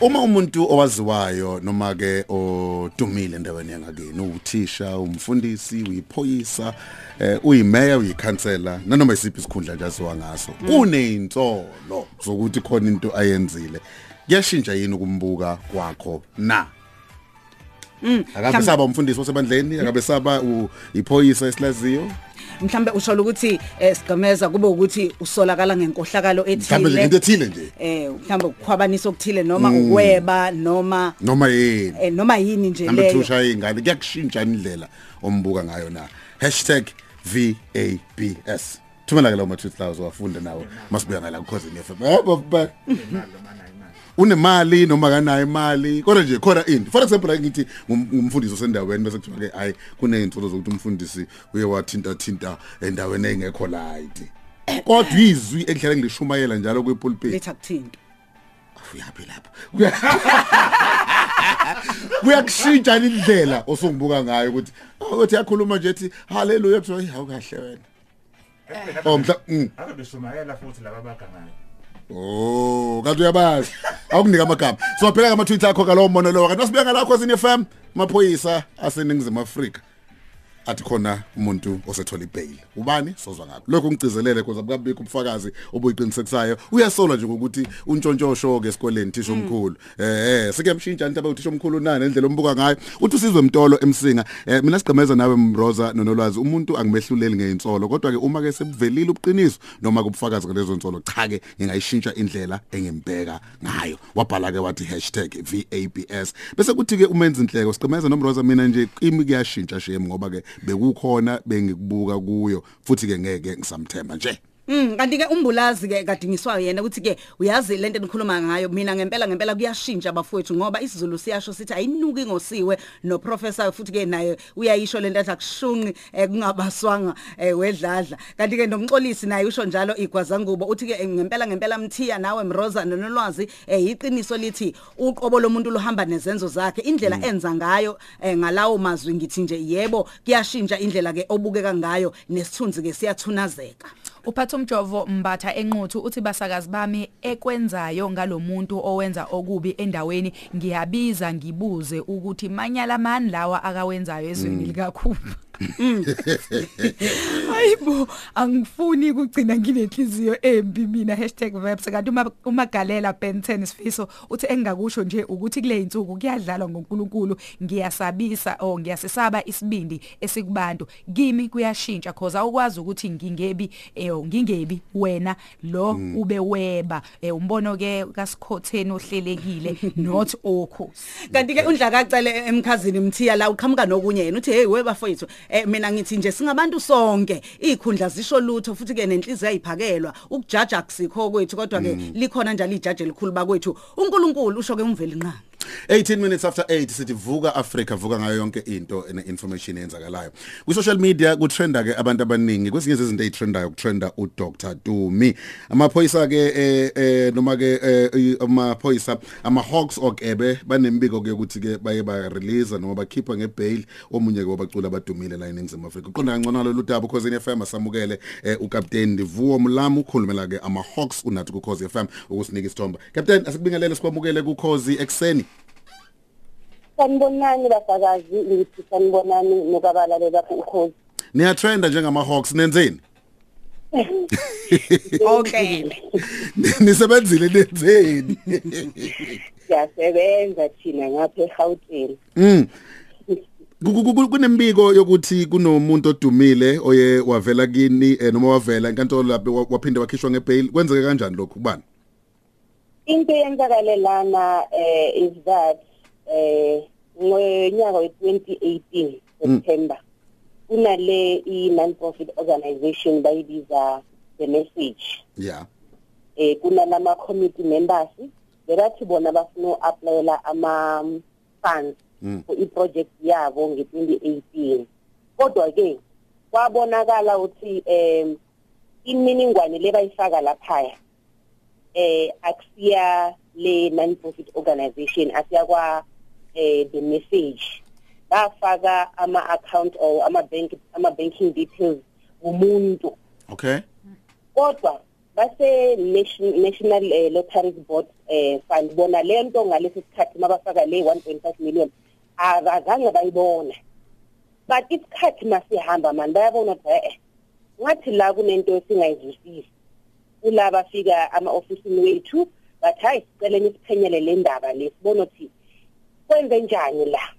uma umuntu owaziwayo noma ke odumile endaweni yangakini uthisha umfundisi uyiphoyisa eh uyimeya uyikhansela nanoma isiphi isikhundla nje asiwa ngaso kuneyintsolo zokuthi khona into ayenzile. Kuyashintsha yini ukumbuka kwakho na? Akabe saba umfundisi wasebandleni akabe saba iphoyisa esilaziyo? Mhlambe usho ukuthi eh, sigameza kube ukuthi usolakala ngenkohlakalo ethile. Into ethile nje. Eh mhlambe ukukhwabanisa okuthile noma ukweba noma noma yini. Eh, noma yini nje leyo. thusha ingane kuyakushintsha indlela ombuka ngayo na. #VABS Thumela ke lawo ma tweets lawo wafunda nawo. Masibuya ngala ukhoze FM yebo baba unemali noma kanayo imali kodwa nje khona into. For example like ngithi ngum- ngumfundisi osendaweni bese kuthiwa ke hayi kuneyintsolo zokuthi umfundisi uye wathinta thinta endaweni engekho light. Kodwa izwi engihlale ngilishumayela njalo kwepulpit letha kuthinto uyaphi lapha Kuya- kuyakushintsha indlela osungibuka ngayo ukuthi ukuthi yakhuluma nje ethi haleluya kuthiwa hawu kahle wena. Oh mhla mm. ake beshumayela futhi laba bagangayo oh kanti uyabazi. Akunika amagama. So phela ama tweets akho kalowo monologue kanti wasibeka lakho sine FM maphoyisa aseningizimu Afrika. Athi khona umuntu osethola ibail. Ubani? Sozwa ngakho. Lokho ngicizelele kuze akabikho ubufakazi obuyiqinisekisayo. Uyasola nje ngokuthi untshontsho ke esikoleni thisha omkhulu. Eh eh sikemshintsha into abawuthisha omkhulu nani indlela ombuka ngayo. Uthi usizwe mtolo emsinga. Eh mina sigqemeza nawe mroza nonolwazi umuntu angimehluleli ngeinsolo kodwa ke uma ke sebuvelile ubuqiniso noma kubufakazi kulezo nsolo cha ke ngingayishintsha indlela engimbeka ngayo. Wabhala ke wathi #VABS bese kuthi ke umenza inhleko sigqemeza nomroza mina nje kimi kuyashintsha shame ngoba ke bekukhona bengikubuka kuyo futhi ke ngeke ngisamthemba nje. Mm kanti ke umbulazi ke kadingiswa yena ukuthi ke uyazi lento enikhuluma ngayo mina ngempela ngempela kuyashintsha bafowethu ngoba isiZulu siyasho sithi ayinuki ngosiwe no professor futhi ke naye uyayisho lento athi akushunqi eh, kungabaswanga eh, wedladla. Kanti ke nomxolisi naye usho njalo igwazangubo uthi ke eh, ngempela ngempela mthiya nawe mroza nonolwazi eh, iqiniso lithi uqobo lomuntu luhamba nezenzo zakhe indlela enza ngayo eh, ngalawo mazwi ngithi nje yebo kuyashintsha indlela ke obukeka ngayo nesithunzi ke siyathunazeka. Uphatha umjovo mbatha enquthu uthi basakazi bami ekwenzayo ngalomuntu owenza okubi endaweni ngiyabiza ngibuze ukuthi manyala mani lawa akawenzayo ezweni likakhulu. Hayibo angifuni ukugcina nginenhliziyo embi mina #verbs kanti uma umagalela Ben10 sifiso uthi engakusho nje ukuthi kule insuku kuyadlalwa ngoNkulunkulu ngiyasabisa o ngiyasisaba isibindi esikubantu. Kimi kuyashintsha cause awukwazi ukuthi ngingebi eh ngingebi wena lo ube weba. Eh umbono ke kasikhotheni ohlelekile not okhosi kanti ke undlakacele emkhazini mthiya la uqhamuka nokunye yena uthi hey we bafowethu eh mina ngithi nje singabantu sonke. Ikhundla zisho lutho futhi ke nenhliziyo ayiphakelwa. Ukujaja kusikho kwethu kodwa ke likhona njalo ijaji elikhulu bakwethu. uNkulunkulu usho ke umveli nqanga 18 minutes after 8 sithi vuka Africa vuka ngayo yonke into ene information eyenzakalayo. Ku social media kutrenda ke abantu abaningi kwezinye izinto ezitrendayo kutrenda u Dr Dumi. Amaphoyisa ke eh, eh noma ke eh, amaphoyisa ama Hawks okebe banembiko ke ukuthi ke baye ba release noma bakhipha ngebail. Omunye ke wabacula abadumile la eNingizimu Afrika. Uqonda kangcono lo daba ukhoze FM asamukele eh, uCaptain Ndivuo Mlamu ukhulumela ke ama Hawks unathi ku Khosi FM ukusinika isithombe. Captain asikubingelele sikwamukele ku Khosi ekseni sanibonani bafakazi ngithi sanibonani nokabalale lapho ukhozi. Niyatrenda njengama Hawks nenzeni? Okay. Nisebenzile nenzeni? Siyasebenza thina ngapha eGauteng. Mm. Ku- ku- ku- kunembiko yokuthi kunomuntu odumile oye wavela kini eh, noma wavela enkantolo lapho wa- waphinde wakhishwa ngebail. Kwenzeke kanjani lokho kubani into eyenzakale lana eh is that eh ngonyaka we-2018 September kunale i-non-profit organization bayibiza the message. Yeah. Eh kunalama committee members berathi bona bafuna uapplyela ama funds Mm. for i-project yabo nge-2018 kodwa ke kwabonakala ukuthi em imininingwane lebayifaka laphaya eh akusiya le non-profit organization asiya kwa eh the message. Bafaka ama account or ama bank ama banking details umuntu okay. Kodwa base Nation- National eh, Lotteries Board eh fund bona lento ngalesi sikhathi mabafaka le 1.5 million abazange bayibona but isikhathi masihamba manje bayabona ukuthi eh ngathi la kunento esingayizwisisi. Kulaba fika ama-ofisini wethu bathi hayi siceleni siphenyele le ndaba le. Sibone ukuthi kwenze njani la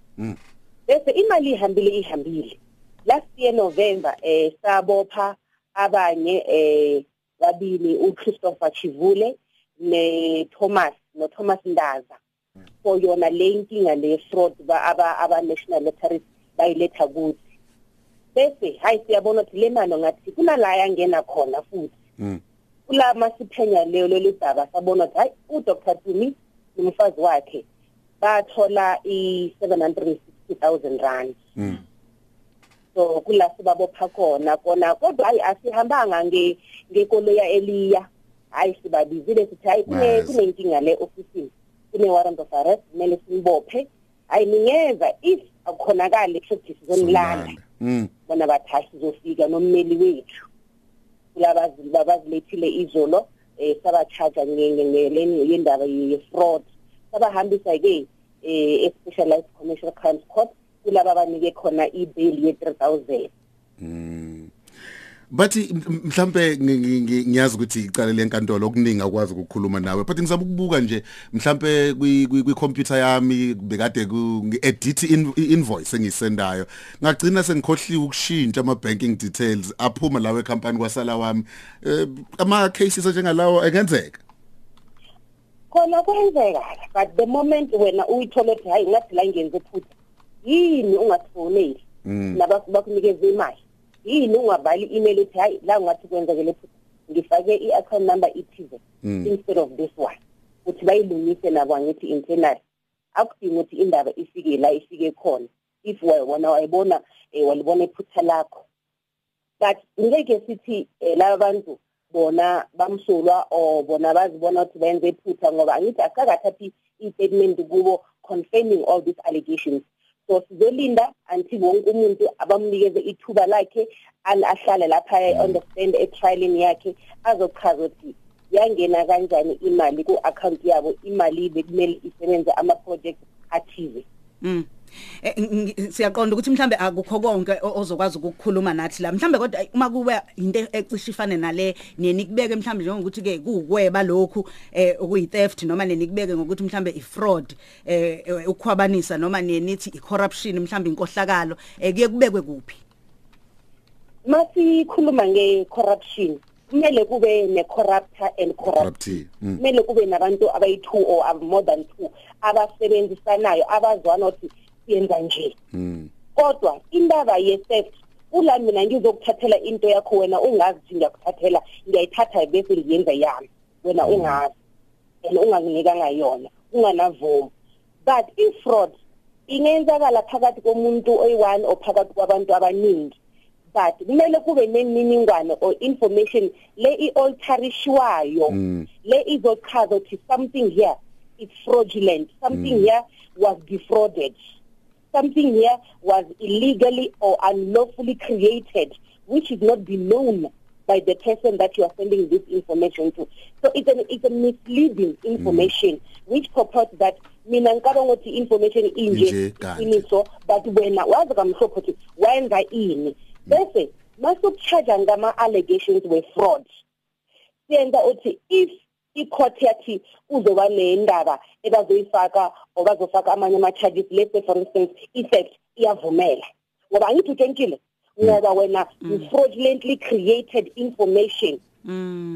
bese imali ihambile ihambile. Last year November eh sabopha abanye eh babili uChristopher Chivule neThomas noThomas Ndaza. For yona le inkinga le fraud ba aba aba national lotteries bayiletha kuthi. Bese hayi siyabona ukuthi le mano ngathi kunala yangena khona futhi. Mm. kulama siphenya leyo leli daba sabona ukuthi hayi uDr Tumi nomfazi wakhe bathola i760,000 rand. Mm. so kula sibabopha khona kona kodwa hayi asihambanga nge ngekoloya eliya. Hayi sibabizile sithi hayi kune Yes. kunenkinga le office kune warrant of arrest kumele simbophe. Hayi ningeza if akukhonakala ukuthi sizonilanda Mm. bona bathi sizofika nommeli wethu. Kulabazi babazilethile izolo eh sabachaja ngeleni yendaba ye-fraud. Sabahambisa ke eh specialized commercial crimes court kulaba abanike khona i-bail ye-3000 Mm. bathi m- m- mhlambe ngi- ngi- ngi- ngiyazi ukuthi icala lenkantolo okuningi akwazi ukukhuluma nawe but ngizama ukubuka nje mhlambe kwi kwi- kwi computer yami bekade ku edit invoice engisendayo ngagcina sengikhohliwe ukushintsha ama banking details aphuma lawe company kwasala wami. Eh, ama cases njengalawo engenzeka? Khona kwenzeka but the moment wena uyithola ukuthi hayi ngathi la ngenze phutha yini ungasifoneli Mm. nabafu bakunikeza imali yini ungabhali i-email uthi hayi la ngathi kwenzekele phutha ngifake i-account number ithize Mm. instead of this one ukuthi bayilungise nabo angithi internal akudingi ukuthi indaba ifike la ifike khona if wa- wona wayibona eh, walibona iphutha lakho but ngeke sithi eh, laba bantu bona bamsulwa or bona bazibona ukuthi benze iphutha ngoba angithi akakathathi i-statement kubo confirming all these allegations so sizolinda until wonke umuntu abamnikeze ithuba lakhe al- ahlale lapha understand etrialini yakhe azochaza ukuthi yangena kanjani imali ku-account yabo imali bekumele isebenze ama-project athize Mm. Eh, siyaqonda ukuthi mhlambe akukho konke ozokwazi ukukhuluma nathi la. Mhlambe kodwa uma kuwe into ecishe ifane nale nenikubeke mhlambe njengokuthi ke kuwukweba lokhu eh okuyi theft noma nenikubeke ngokuthi mhlambe i fraud eh eh, ukukhwabanisa noma nenithi i corruption mhlambe inkohlakalo eh kuye kubekwe kuphi? Masikhuluma nge-corruption kumele kube ne-corruptor and corrupt corruptee Mm. kumele kube nabantu abayi-two or more than two abasebenzisanayo abazwana ukuthi yenza nje. Mm. kodwa indaba ye-theft ula mina ngizokuthathela into yakho wena ungazi ukuthi ngiyakuthathela ngiyayithatha bese ngiyenza yami. Wena ungazi and unganginikanga yona unganavumo but i-fraud ingenzakala phakathi komuntu oyi-one or phakathi kwabantu abaningi. But kumele kube nemininingwane or information le i-alterishwayo Mm. le izochaza ukuthi something here is fraudulent something here was defrauded. Something here was illegally or unlawfully created which is not known by the person that you are sending this information to. So it's an it's a misleading information which purports that mina ngicabanga ukuthi information Inje, iqiniso but wena wazi kamhlophe ukuthi wenza ini. Bese masukucharge ngama allegations we fraud siyenza uthi if icourt yathi uzoba nendaba ebazoyifaka obazofaka amanye ama-charges let's say for instance i-theft iyavumela. Ngoba angithi utshentshile ngoba wena you fraudulently created information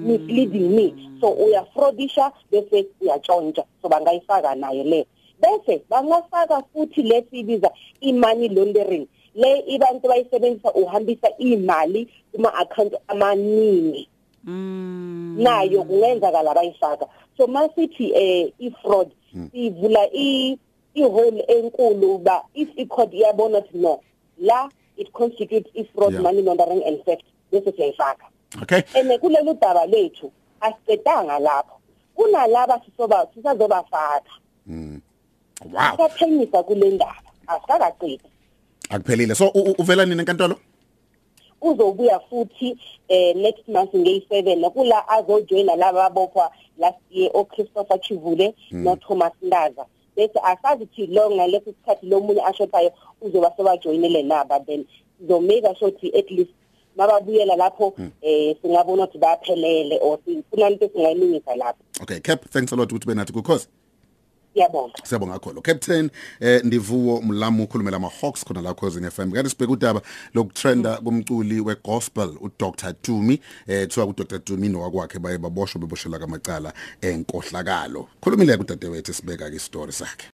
misleading me. So uyafraudisha bese uyatshontsha. So bangayifaka nayo le. Bese bangafaka futhi lesibiza i-money laundering. Le ibantu bayisebenzisa uhambisa imali kuma-account amaningi. Nayo kungenzakala bayifaka. So masithi eh i-fraud ivula i ihole enkulu ba if i-court iyabona ukuthi no la it constitutes i-fraud Yeah. money laundering and theft bese siyayifaka. Okay. Ene kulolu daba lethu asicedanga lapho. Kunalaba sisoba sisazobafaka. Wow. Saphenyisa kule ndaba. Asikakaqedi akuphelile. So u- u- uvela nini enkantolo? Uzobuya futhi eh next month ngey7 nakula azojoina laba abopha last year o Christopher Chivule no Thomas Ndaza. Bese asazi ukuthi lo ngaleso sikhathi lo munye ashothayo uzoba sebajoinele naba then sizomeka sure ukuthi at least mababuyela lapho eh singabona ukuthi baphelele or sifuna into singayilungisa lapho. Okay cap thanks a lot ukuthi benathi kukhosi. Siyabonga. Siyabonga kakhulu. Captain eh ndivuwo mlamu ukhulumela ama Hawks khona la khosini FM kanti sibheka udaba lokutrenda kumculi wegospel uDr. Dumi eh kuthiwa uDr Dumi nowakwakhe baye baboshwa beboshela kamacala enkohlakalo khulumile ku dadewethu sibeka ke story sakhe.